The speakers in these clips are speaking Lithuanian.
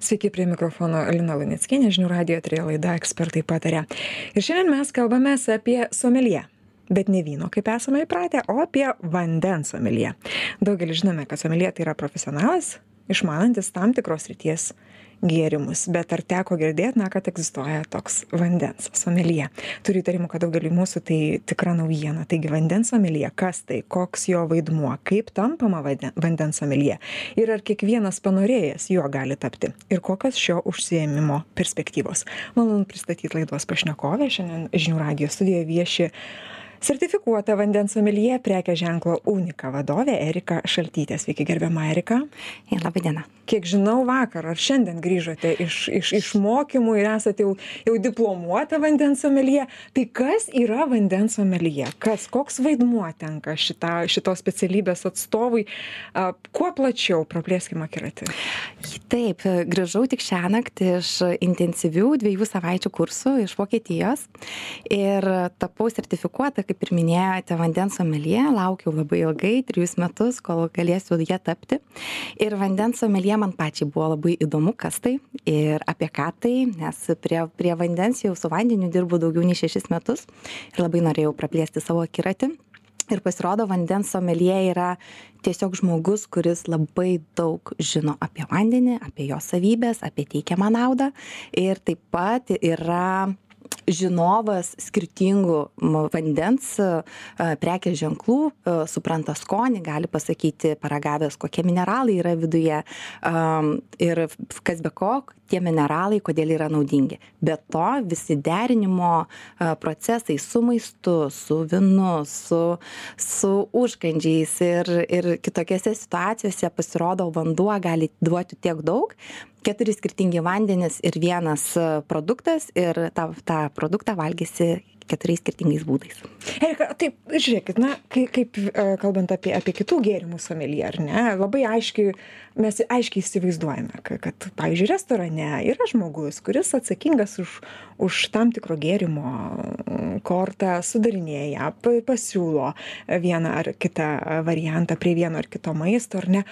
Sveiki, prie mikrofono Lina Luneckienė, žinių radijo trio laida ekspertai patarė. Ir šiandien mes kalbame apie someliją. Bet ne vyno, kaip esame įpratę, o apie vandens someliją. Daugelis žinome, kad somelija tai yra profesionalas, išmanantis tam tikros ryties gėrimus. Bet ar teko girdėt na kad egzistuoja toks vandens someljė? Turiu įtarimų kad daugeliui mūsų tai tikra naujiena. Taigi vandens someljė kas tai koks jo vaidmuo kaip tampama vade vandens someljė ir ar kiekvienas panorėjęs juo gali tapti ir kokios šio užsiėmimo perspektyvos. Malonu pristatyt laidos pašnekovę. Šiandien žinių radijo studijoje vieši sertifikuota vandens someljė prekės ženklo unika vadovė erika šaltytė. Sveiki gerbiama erika. Laba diena. Kiek žinau vakar ar šiandien grįžote iš iš iš mokymų ir esat jau jau diplomuota vandens someljė. Tai kas yra vandens someljė? Kas koks vaidmuo tenka šita šitos specialybės atstovui? A kuo plačiau praplėskim akiratį? Taip grįžau tik šiąnakt iš intensyvių dviejų savaičių kursų iš vokietijos ir tapau sertifikuota kaip ir minėjote vandens someljė laukiau labai ilgai trejus metus kol galėsiu ja tapti. Ir vandens someljė man pačiai buvo labai įdomu kas tai ir apie ką tai nes prie prie vandens jau su vandeniu dirbu daugiau nei šešis metus ir labai norėjau praplėsti savo akiratį. Ir pasirodo vandens someljė yra tiesiog žmogus kuris labai daug žino apie vandenį apie jo savybes apie teikiamą naudą. Ir taip pat yra žinovas skirtingų vandens prekės ženklų supranta skonį gali pasakyti paragavęs kokie mineralai yra viduje ir kas be ko tie mineralai kodėl yra naudingi. Be to visi derinimo procesai su maistu su vynu su su užkandžiais ir ir kitokiose situacijose pasirodo vanduo gali duoti tiek daug keturi skirtingi vandenys ir vienas produktas ir tą tą produktą valgysi keturiais skirtingais būdais. Erika, taip, žiūrėkit, na, kaip, kaip kalbant apie, apie kitų gėrimų somelį, ar ne, labai aiškiai, mes aiškiai įsivaizduojame, kad, kad, pavyzdžiui, restorane yra žmogus, kuris atsakingas už, už tam tikro gėrimo kortą, sudarinėja, pasiūlo vieną ar kitą variantą prie vieno ar kito maisto, ar ne,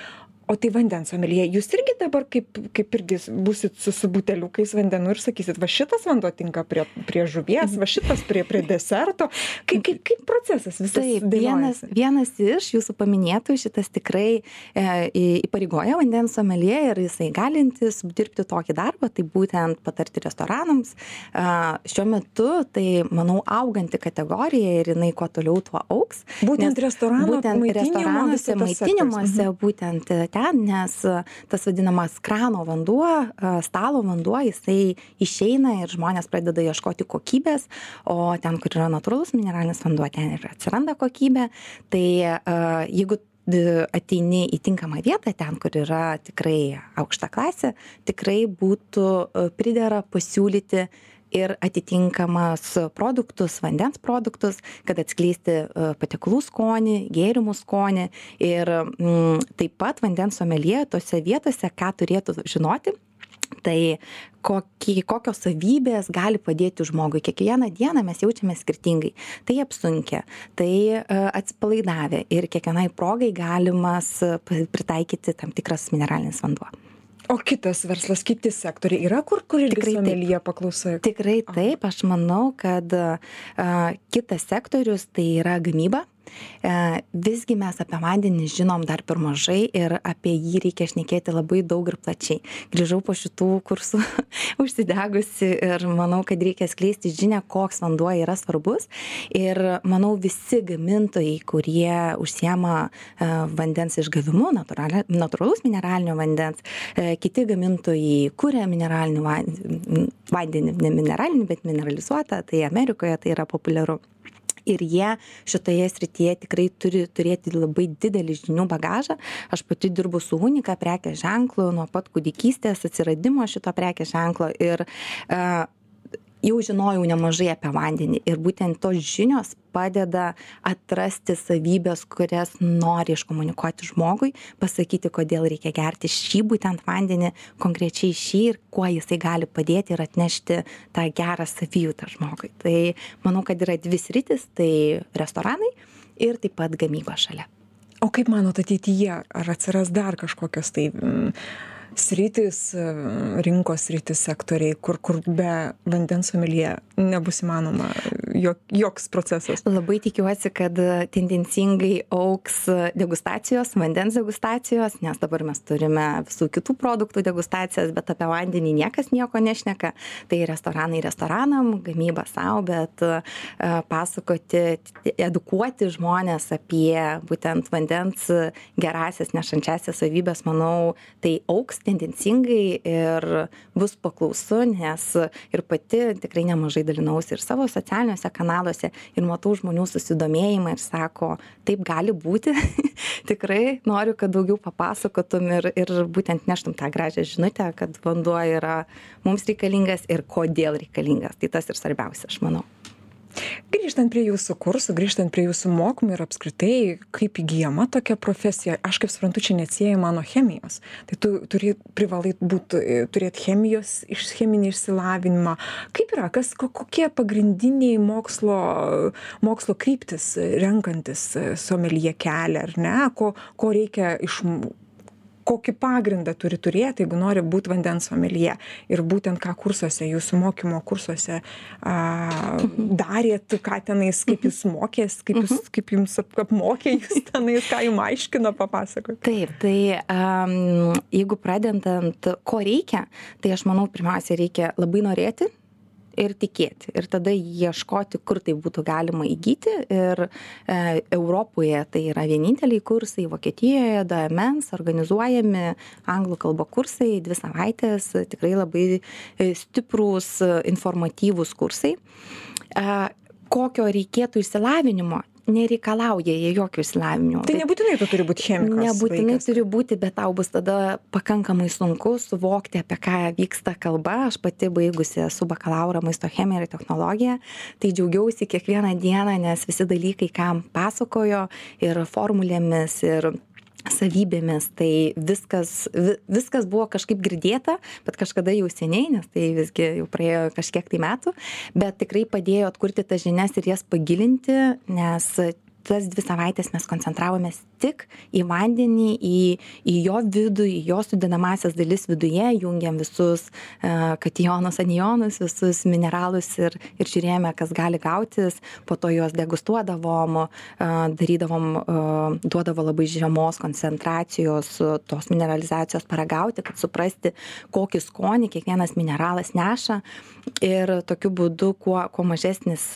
o tai vandens someljė jūs irgi dabar kaip kaip irgi būsit su su buteliukais vandenų ir sakysit va šitas vanduo tinka prie prie žuvies va šitas prie prie deserto. Kaip kaip kaip procesas visas taip vienas vienas iš jūsų paminėtų šitas tikrai e, įpareigoja vandens someljė ir jisai galintis dirbti tokį darbą tai būtent patarti restoranams. A, šiuo metu tai manau auganti kategorija ir jinai kuo toliau tuo auks būtent restorano būtent restoranuose maitinimuose būtent ten nes tas vadinamas krano vanduo stalo vanduo jisai išeina ir žmonės pradeda ieškoti kokybės o ten kur yra natūralus mineralinis vanduo ten ir atsiranda kokybė. Tai jeigu ateini į tinkamą vietą ten kur yra tikrai aukšta klasė tikrai būtų pridera pasiūlyti ir atitinkamas produktus vandens produktus kad atskleisti e, patiekalų skonį gėrimų skonį. Ir mm, taip pat vandens someljė tose vietose ką turėtų žinoti tai kokį kokios savybės gali padėti žmogui. Kiekvieną dieną mes jaučiamės skirtingai. Tai apsunkę tai e, atsipalaidavę ir kiekvienai progai galimas pritaikyti tam tikras mineralinis vanduo o kitas verslas kiti sektoriai yra kur kur irgi someljė paklausa tikrai taip aš manau kad a, kitas sektorius tai yra gamyba visgi mes apie vandenį žinom dar per mažai ir apie jį reikia šnekėti labai daug ir plačiai. Grįžau po šitų kursų užsidegusi ir manau, kad reikia skleisti žinę, koks vanduo yra svarbus. Ir manau, visi gamintojai, kurie užsiema e, vandens išgavimu, natūralus mineralinio vandens, e, kiti gamintojai kuria mineralinį vandenį, ne mineralinį, bet mineralizuotą, tai Amerikoje tai yra populiaru ir jie šitoje srityje tikrai turi turėti labai didelį žinių bagažą. Aš pati dirbu su unika prekės ženklu nuo pat kūdikystės atsiradimo šito prekės ženklo ir a, jau žinojau nemažai apie vandenį ir būtent tos žinios padeda atrasti savybes kurias nori iškomunikuoti žmogui pasakyti kodėl reikia gerti šį būtent vandenį konkrečiai šį ir kuo jisai gali padėti ir atnešti tą gerą savijautą žmogui. Tai manau kad yra dvi sritys tai restoranai ir taip pat gamyba šalia. O kaip manot ateityje ar atsiras dar kažkokios tai mm, sritys rinkos sritys sektoriai kur kur be vandens someljė nebus įmanoma jok joks procesas. Labai tikiuosi kad tendencingai augs degustacijos vandens degustacijos nes dabar mes turime visų kitų produktų degustacijas bet apie vandenį niekas nieko nešneka. Tai restoranai restoranam gamyba sau bet e, pasakoti edukuoti žmones apie būtent vandens gerąsias nešančiąsias savybes manau tai augs tendencingai ir bus paklausu nes ir pati tikrai nemažai dalinausi ir savo socialiniuose kanaluose ir matau žmonių susidomėjimą ir sako taip gali būti. Tikrai noriu kad daugiau papasakotum ir ir būtent neštum tą gražią žinutę kad vanduo yra mums reikalingas ir kodėl reikalingas. Tai tas ir svarbiausia aš manau grįžtant prie jūsų kursų grįžtant prie jūsų mokymų ir apskritai kaip įgyjama tokia profesija aš kaip suprantu čia neatsiejama nuo chemijos. Tai tu turi privalai būt turėt chemijos iš cheminį išsilavinimą. Kaip yra? Kas ko kokie pagrindiniai mokslo mokslo kryptys renkantis someljė kelią ar ne? Ko ko reikia iš kokį pagrindą turi turėt jeigu nori būt vandens someljė. Ir būtent ką kursuose jūsų mokymo kursuose a darėt ką tenais kaip jūs mokės kaip jūs Mhm. kaip jums ap apmokė jus tenais ką jum aiškino papasakokit. Taip, tai um, jeigu pradedant, ko reikia, tai aš manau, pirmiausia, reikia labai norėti ir tikėti. Ir tada ieškoti, kur tai būtų galima įgyti. Ir e, Europoje tai yra vieninteliai kursai, Vokietijoje, DMNs organizuojami anglų kalbo kursai, dvi savaitės, tikrai labai e, stiprūs, informatyvūs kursai. E, kokio reikėtų išsilavinimo? Nereikalauja jie jokio išsilavinimo. tai nebūtinai tu turi būt chemikas Nebūtinai vaikas. turi būti, bet tau bus tada pakankamai sunku suvokti, apie ką vyksta kalba. Aš pati baigusi esu bakalauro maisto chemiją ir technologiją, tai džiaugiausi kiekvieną dieną, nes visi dalykai, kam pasakojo ir formulėmis, ir savybėmis, tai viskas, vi- viskas buvo kažkaip girdėta, bet kažkada jau seniai, nes tai visgi jau praėjo kažkiek tai metų, bet tikrai padėjo atkurti tas žinias ir jas pagilinti, nes tas dvi savaitės mes koncentravomės tik į vandenį, į, į jo vidų, į jo sudedamasias dalis viduje, jungiam visus uh, kationus, anionus, visus mineralus ir, ir žiūrėjome, kas gali gautis, po to juos degustuodavom, uh, darydavom, uh, duodavo labai žemos koncentracijos tos mineralizacijos paragauti, kad suprasti, kokį skonį kiekvienas mineralas neša. Ir tokiu būdu, kuo, kuo mažesnis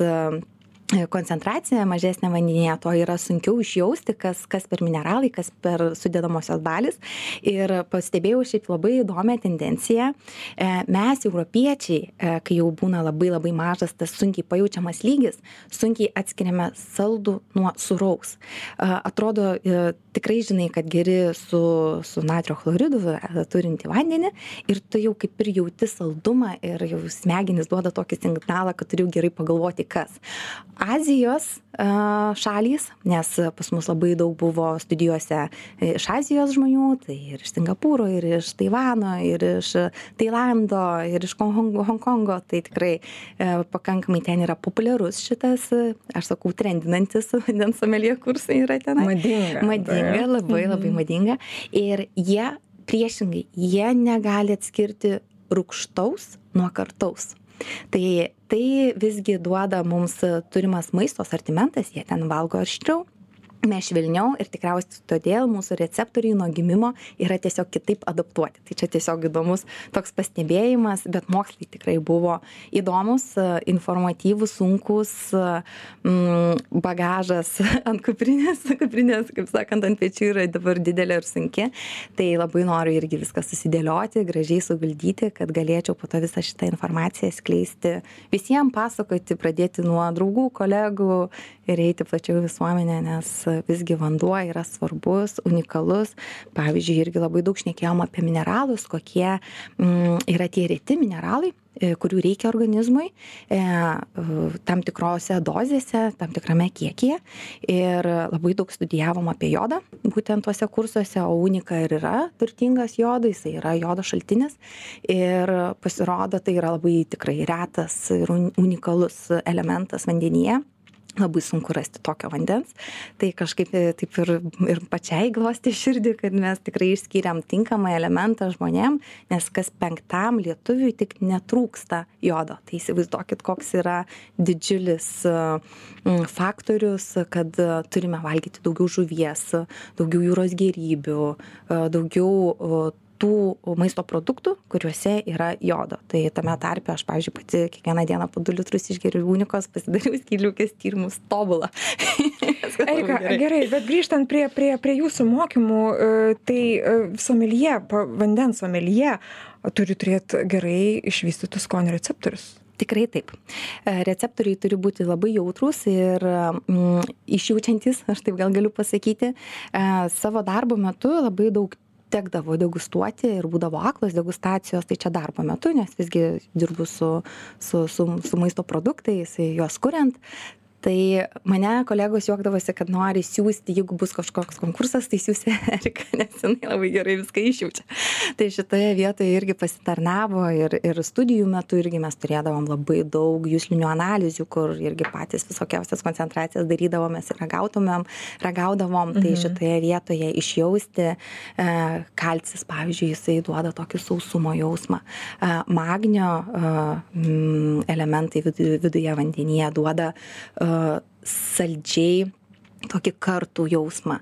koncentracija mažesnė vandenyje, to yra sunkiau išjausti, kas, kas per mineralai, kas per sudėdamosios dalis. Ir pastebėjau šiaip labai įdomią tendenciją. E, Mes, europiečiai, e, kai jau būna labai labai mažas tas sunkiai pajaučiamas lygis, sunkiai atskiriame saldų nuo suraus. E, Atrodo, tikrai žinai, kad geri su, su natrio chloridu turinti vandenį ir tu jau kaip ir jauti saldumą ir jau smegenys duoda tokį signalą, kad turiu gerai pagalvoti, kas. Azijos a, šalys, nes pas mus labai daug buvo studijuose iš Azijos žmonių, tai ir iš Singapūro, ir iš Taivano, ir iš Tailando, ir iš Hong- Hongkongo, tai tikrai e, pakankamai ten yra populiarus šitas, e, aš sakau, trendinantis vandens someljė kursai yra tenai. Madinga. Madinga, taip. labai labai madinga. Ir jie priešingai, jie negali atskirti rūkštaus nuo kartaus. Tai tai visgi duoda mums turimas maisto asortimentas, jie ten valgo aštriau, mes švelniau ir tikriausiai todėl mūsų receptoriai nuo gimimo yra tiesiog kitaip adaptuoti. Tai čia tiesiog įdomus toks pastebėjimas, bet mokslai tikrai buvo įdomus, informatyvus, sunkus, mm, bagažas ant kuprinės, kuprinės, kaip sakant, ant pečių yra dabar didelė ir sunki. Tai labai noriu irgi viską susidėlioti, gražiai suvaldyti, kad galėčiau po to visą šitą informaciją skleisti visiems, pasakoti, pradėti nuo draugų, kolegų ir eiti plačiau į visuomenę, nes visgi vanduo yra svarbus, unikalus. Pavyzdžiui, irgi labai daug šnekėjom apie mineralus, kokie mm, yra tie reti mineralai e, kurių reikia organizmui e, tam tikrose dozėse, tam tikrame kiekyje. Ir labai daug studijavom apie jodą, būtent tuose kursuose, o unika ir yra turtingas jodais, tai yra jodo šaltinis. Ir pasirodo, tai yra labai tikrai retas ir unikalus elementas vandenyje labai sunku rasti tokio vandens. Tai kažkaip e, taip ir ir pačiai glostė širdį kad mes tikrai išskyrėm tinkamą elementą žmonėm nes kas penktam lietuviui tik netrūksta jodo. Tai įsivaizduokit koks yra didžiulis e, faktorius kad e, turime valgyti daugiau žuvies daugiau jūros gėrybių daugiau tų maisto produktų kuriuose yra jodo tai tame tarpe aš pavyzdžiui pati kiekvieną dieną po du litrus išgeriu unikos pasidariau skydliaukės tyrimus tobula erika gerai bet grįžtant prie prie prie jūsų mokymų e, tai e, someljė vandens someljė turi turėt gerai išvystytus skonio receptorius Tikrai taip. E, receptoriai turi būti labai jautrus ir mm, išjaučiantis, aš taip gal galiu pasakyti. E, savo darbo metu labai daug tekdavo degustuoti ir būdavo aklos degustacijos tai čia darbo metu nes visgi dirbu su su su su maisto produktais juos kuriant tai mane kolegos juokdavosi kad nori siųsti jeigu bus kažkoks konkursas tai siųsi eriką nes jinai labai gerai viską išjaučia. Tai šitoje vietoje irgi pasitarnavo ir ir studijų metu irgi mes turėdavom labai daug juslinių analizių kur irgi patys visokiausias koncentracijas darydavomės ir ragautumėm ragaudavom. Tai mhm. šitoje vietoje išjausti e, kalcis pavyzdžiui jisai duoda tokį sausumo jausmą. E, magnio e, elementai viduje vandenyje duoda saldžiai tokį kartų jausmą.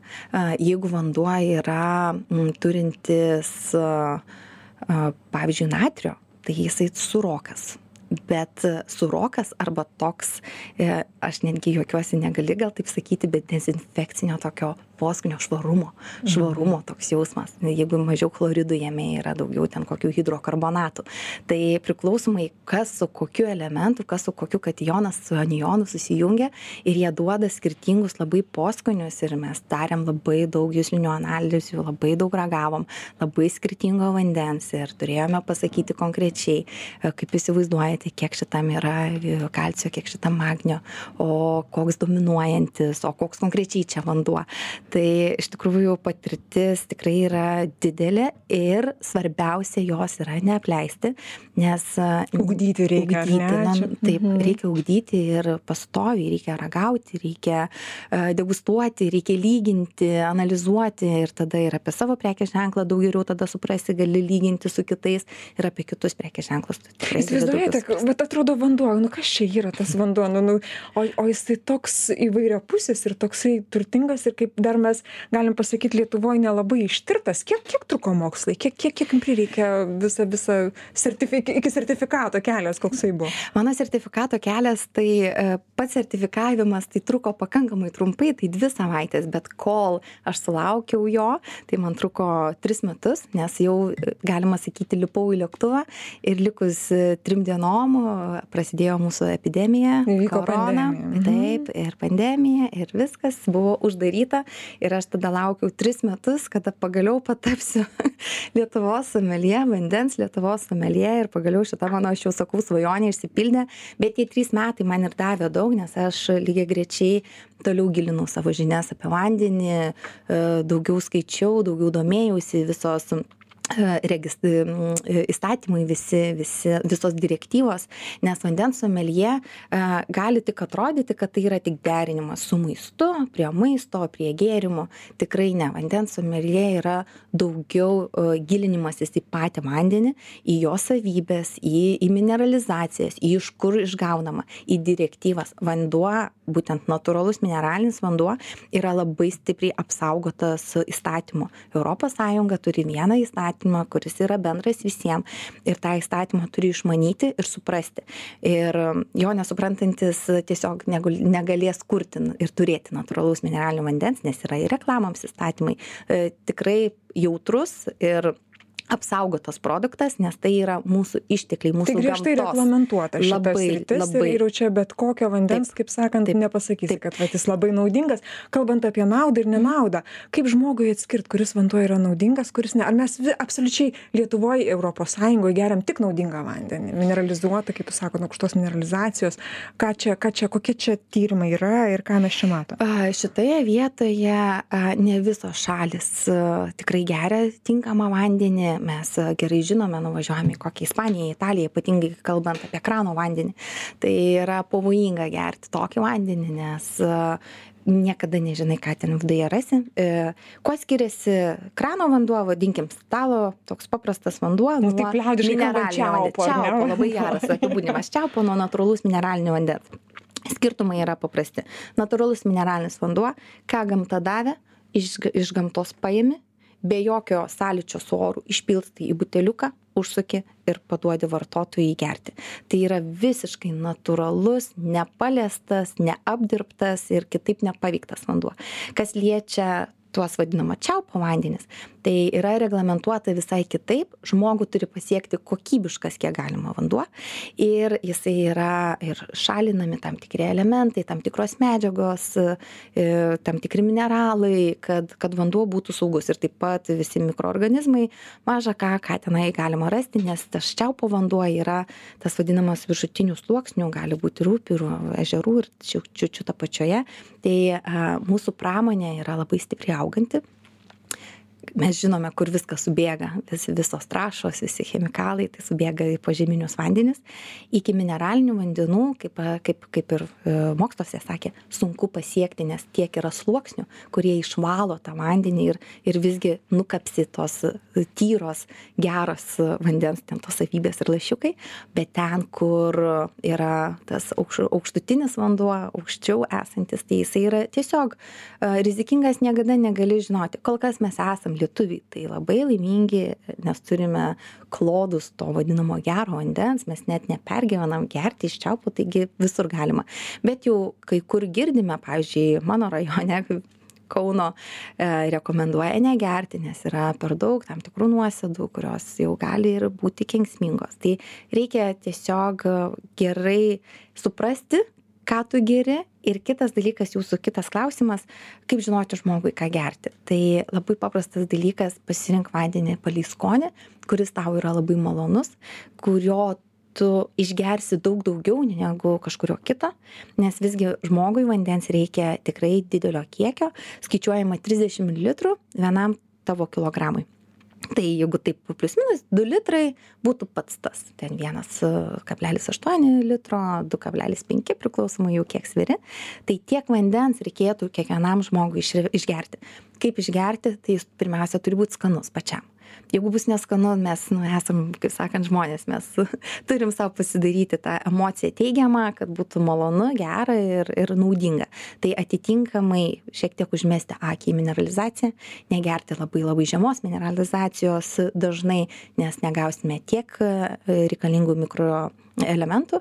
Jeigu vanduo yra turintis, pavyzdžiui, natrio, tai jisai surokas bet surokas arba toks, e, aš netgi juokiuosi, negali gal taip sakyti, bet dezinfekcinio tokio poskonio švarumo, mhm. švarumo toks jausmas. Jeigu mažiau chloridų jame yra daugiau ten kokių hidrokarbonatų. Tai priklausomai, kas su kokiu elementu, kas su kokiu kationas su anionu susijungia ir jie duoda skirtingus labai poskonius ir mes darėm labai daug jūslinių analizių, labai daug ragavom, labai skirtingo vandens ir turėjome pasakyti konkrečiai, e, kaip įsivaizduojate, kiek šitam yra kalcio, kiek šitam magnio, o koks dominuojantis, o koks konkrečiai čia vanduo tai iš tikrųjų patirtis tikrai yra didelė ir svarbiausia jos yra neapleisti nes ugdyti reikia ugdyti, na, taip mhm. reikia ugdyti ir pastoviai reikia ragauti reikia degustuoti reikia lyginti analizuoti ir tada ir apie savo prekės ženklą daug geriau tada suprasi gali lyginti su kitais ir apie kitus prekės ženklus įsivaizduojate vat atrodo vanduo nu kas čia yra tas vanduo nu nu o o jisai toks įvairiapusis ir toksai turtingas ir kaip dar mes galim pasakyt lietuvoj nelabai ištirtas. Kiek kiek truko mokslai? Kiek kiek kiek jum prireikė visą visą sertifi iki sertifikato kelias koksai buvo? Mano sertifikato kelias tai e, pats sertifikavimas tai truko pakankamai trumpai tai dvi savaites bet kol aš sulaukiau jo tai man truko tris metus nes jau galima sakyti lipau į lėktuvą ir likus e, trim dienom prasidėjo mūsų epidemija korona. mhm. taip ir pandemija ir viskas buvo uždaryta ir aš tada laukiau tris metus kada pagaliau patapsiu lietuvos someljė vandens lietuvos someljė ir pagaliau šita mano aš jau sakau svajonė išsipildė bet tie trys metai man ir davė daug nes aš lygiagrečiai toliau gilinau savo žinias apie vandenį e, daugiau skaičiau daugiau domėjausi visos regis įstatymai visi visi visos direktyvos nes vandens someljė gali tik atrodyti kad tai yra tik derinimas su maistu prie maisto prie gėrimų. Tikrai ne. Vandens someljė yra daugiau gilinimasis į patį vandenį į jo savybes į į mineralizacijas į iš kur išgaunama į direktyvas. Vanduo būtent natūralus mineralinis vanduo yra labai stipriai apsaugotas europos sąjunga turi vieną įstatymą įstatymą kuris yra bendras visiem ir tą įstatymą turi išmanyti ir suprasti. Ir jo nesuprantantis tiesiog negalės kurti ir turėti natūralaus mineralinio vandens nes yra ir reklamoms įstatymai e, tikrai jautrus ir apsaugotas produktas nes tai yra mūsų ištekliai mūsų tai griežtai reglamentuota šita labai, sritis labai. ir jau čia bet kokio vandens taip, kaip sakant taip, nepasakysi taip. kad vat, jis labai naudingas kalbant apie naudą ir nenaudą kaip žmogui atskirt kuris vanduo yra naudingas kuris ne ar mes absoliučiai lietuvoj europos sąjungoj geriam tik naudingą vandenį mineralizuotą kaip jūs sakot aukštos mineralizacijos ką čia ką čia kokie čia tyrimai yra ir ką mes čia matom šitoje vietoje ne visos šalys tikrai geria tinkamą vandenį mes gerai žinome, nuvažiuojame į kokią Ispaniją, Italiją, ypatingai kalbant apie krano vandenį. Tai yra pavojinga gerti tokį vandenį, nes niekada nežinai, ką ten viduje rasi. E, kuo skiriasi krano vanduo, vadinkim, stalo, toks paprastas vanduo. Nu, taip liaudiškai mineralinio čiaupo. Čiaupo, labai geras apibūdinimas. Čiaupo nuo natūralus mineralinio vandens. Skirtumai yra paprasti. Natūralus mineralinis vanduo, ką gamta davė, iš, iš gamtos paimi, be jokio sąlyčio su oru išpilstai į buteliuką, užsuki ir paduodi vartotojui gerti. Tai yra visiškai natūralus, nepaliestas, neapdirbtas ir kitaip nepaveiktas vanduo. Kas liečia tuos vadinamą čiaupo vandenis, tai yra reglamentuota visai kitaip. Žmogų turi pasiekti kokybiškas kiek galima vanduo ir jisai yra ir šalinami tam tikri elementai, tam tikros medžiagos, e, tam tikri mineralai, kad, kad vanduo būtų saugus. Ir taip pat visi mikroorganizmai, maža ką, ką tenai galima rasti, nes tas čiaupo vanduo yra tas vadinamas viršutinių sluoksnių, gali būti ir ežerų, ir čiučių ta pačioje. Tai a, mūsų pramonė yra labai stipriai auganti mes žinome, kur viskas subėga, vis, visos trašos, visi chemikalai, tai subėga į požeminius vandenis. Iki mineralinių vandenų, kaip, kaip, kaip ir e, moksluose sakė, sunku pasiekti, nes tiek yra sluoksnių, kurie išvalo tą vandenį ir, ir visgi nukapsi tos tyros, geros vandens, ten tos savybės ir lašiukai, bet ten, kur yra tas aukš, aukštutinis vanduo, aukščiau esantis, tai jisai yra tiesiog rizikingas, niekada negali žinoti. Kol kas mes esam lietuviai tai labai laimingi nes turime klodus to vadinamo gero vandens mes net nepergyvenam gerti iš čiaupo taigi visur galima bet jau kai kur girdime pavyzdžiui mano rajone Kauno e, rekomenduoja negerti, nes yra per daug tam tikrų nuosėdų, kurios jau gali ir būti kenksmingos. Tai reikia tiesiog gerai suprasti, ką tu geri. Ir kitas dalykas jūsų kitas klausimas kaip žinoti žmogui ką gerti. Tai labai paprastas dalykas pasirink vandenį palei skonį kuris tau yra labai malonus kurio tu išgersi daug daugiau negu kažkurio kito nes visgi žmogui vandens reikia tikrai didelio kiekio skaičiuojama trisdešim mililitrų vienam tavo kilogramui tai jeigu taip plius minus du litrai būtų pats tas. Ten vienas e, kablelis aštuoni litro du kablelis penki priklausomai jau kiek sveri tai tiek vandens reikėtų kiekvienam žmogui išgerti. Kaip išgerti tai jis pirmiausia turi būt skanus pačiam jeigu bus neskanu mes nu esam kaip sakant žmonės mes turim sau pasidaryti tą emociją teigiamą kad būtų malonu gera ir ir naudinga. Tai atitinkamai šiek tiek užmesti akį į mineralizaciją negerti labai labai žemos mineralizacijos dažnai nes negausime tiek e, reikalingų mikro elementų.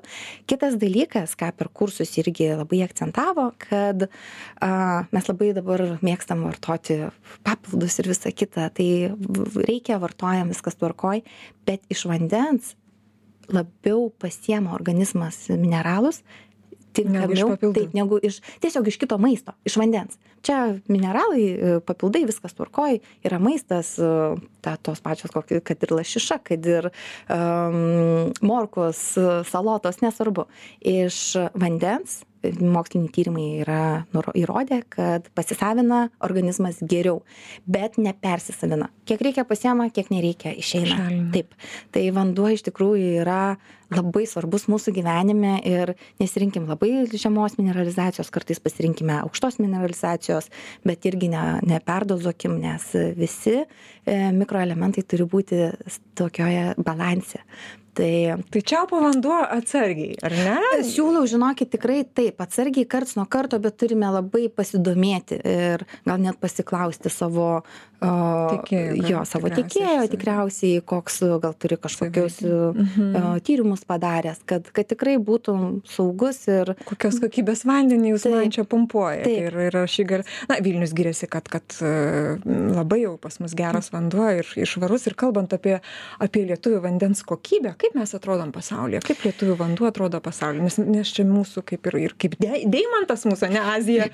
Kitas dalykas, ką per kursus irgi labai akcentavo, kad a, mes labai dabar mėgstam vartoti papildus ir visą kitą, tai reikia vartojam viskas tvarkoj, bet iš vandens labiau pasiema organizmas mineralus tinkamiau taip negu iš tiesiog iš kito maisto iš vandens. Čia mineralai e, papildai viskas tvarkoj yra maistas e, ta tos pačios kad ir lašiša kad ir um, morkos salotos nesvarbu. Iš vandens moksliniai tyrimai yra įrodę kad pasisavina organizmas geriau bet nepersisavina. Kiek reikia pasiema kiek nereikia išeina. Taip. Tai vanduo iš tikrųjų yra labai svarbus mūsų gyvenime ir nesirinkim labai žemos mineralizacijos kartais pasirinkime aukštos mineralizacijos bet irgi ne neperdozuokim nes visi e, mikroelementai turi būti tokioje balanse tai tai čiaupo vanduo atsargiai ar ne? Siūlau žinokit tikrai taip atsargiai karts nuo karto bet turime labai pasidomėti ir gal net pasiklausti savo Tikėjo, jo savo tiekėjo tikriausiai koks gal turi kažkokius mhm. tyrimus padaręs kad kad tikrai būtum saugus ir kokios kokybės vandenį jūs man čia pumpuojat ir ir aš jį gal na vilnius giriasi kad kad labai jau pas mus geras vanduo ir ir švarus ir kalbant apie apie lietuvių vandens kokybę kaip mes atrodom pasaulyje kaip lietuvių vanduo atrodo pasauly nes nes čia mūsų kaip ir ir kaip dei deimantas mūsų ane azija.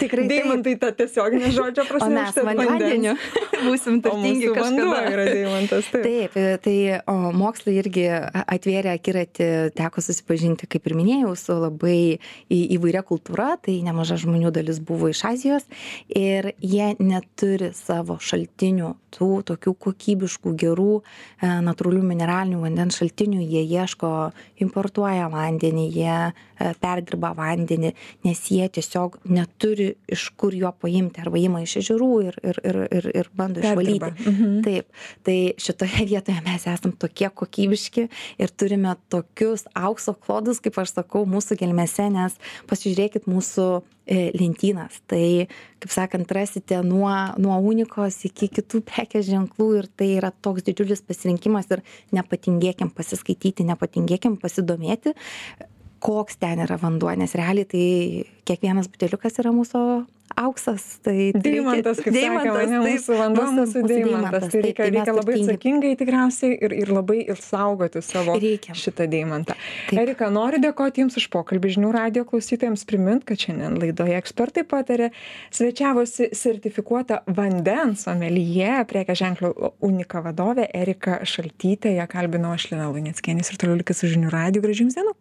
Tikrai deimantai ta tiesiogine žodžio prasme o mes vandenį vandeniu būsim turtingi kažkada. yra deimantas. Taip. Taip, tai o, mokslai irgi atvėrė akiratį, teko susipažinti, kaip ir minėjau, su labai į, įvairia kultūra, tai nemaža žmonių dalis buvo iš Azijos ir jie neturi savo šaltinių, tų tokių kokybiškų, gerų, e, natūralių mineralinių vandens šaltinių, jie ieško, importuoja vandenį, jie e, perdirba vandenį, nes jie tiesiog neturi iš kur jo paimti, arba ima iš ežerų ir, ir, ir, ir, ir bando išvalyti. Mhm. Taip, tai šitoje vietoje mes esam tokie kokybiški ir turime tokius aukso klodus, kaip aš sakau, mūsų gelmėse, nes pasižiūrėkit mūsų e, lentynas. Tai, kaip sakant, rasite nuo, nuo unikos iki kitų prekės ženklų ir tai yra toks didžiulis pasirinkimas ir nepatingėkim pasiskaityti, nepatingėkim pasidomėti koks ten yra vanduo, nes realiai tai kiekvienas buteliukas yra mūsų auksas. Tai Deimantas, kaip Deimantas, sakėme, ne taip, mūsų vanduo, mūsų deimantas. Tai reikia, tai reikia labai atsakingai tikriausiai ir, ir labai ir saugoti savo Reikia. šitą deimantą. Taip. Erika, noriu dėkoti Jums už pokalbį žinių radio klausytojams, primint, kad šiandien laidoje ekspertai patarė, svečiavosi sertifikuota vandens omelyje, prekė ženklio unika vadovė Erika Šaltytė, ją kalbino aš Lina Lunieckienės ir toliau likit su žinių radio, gražių jums dienų.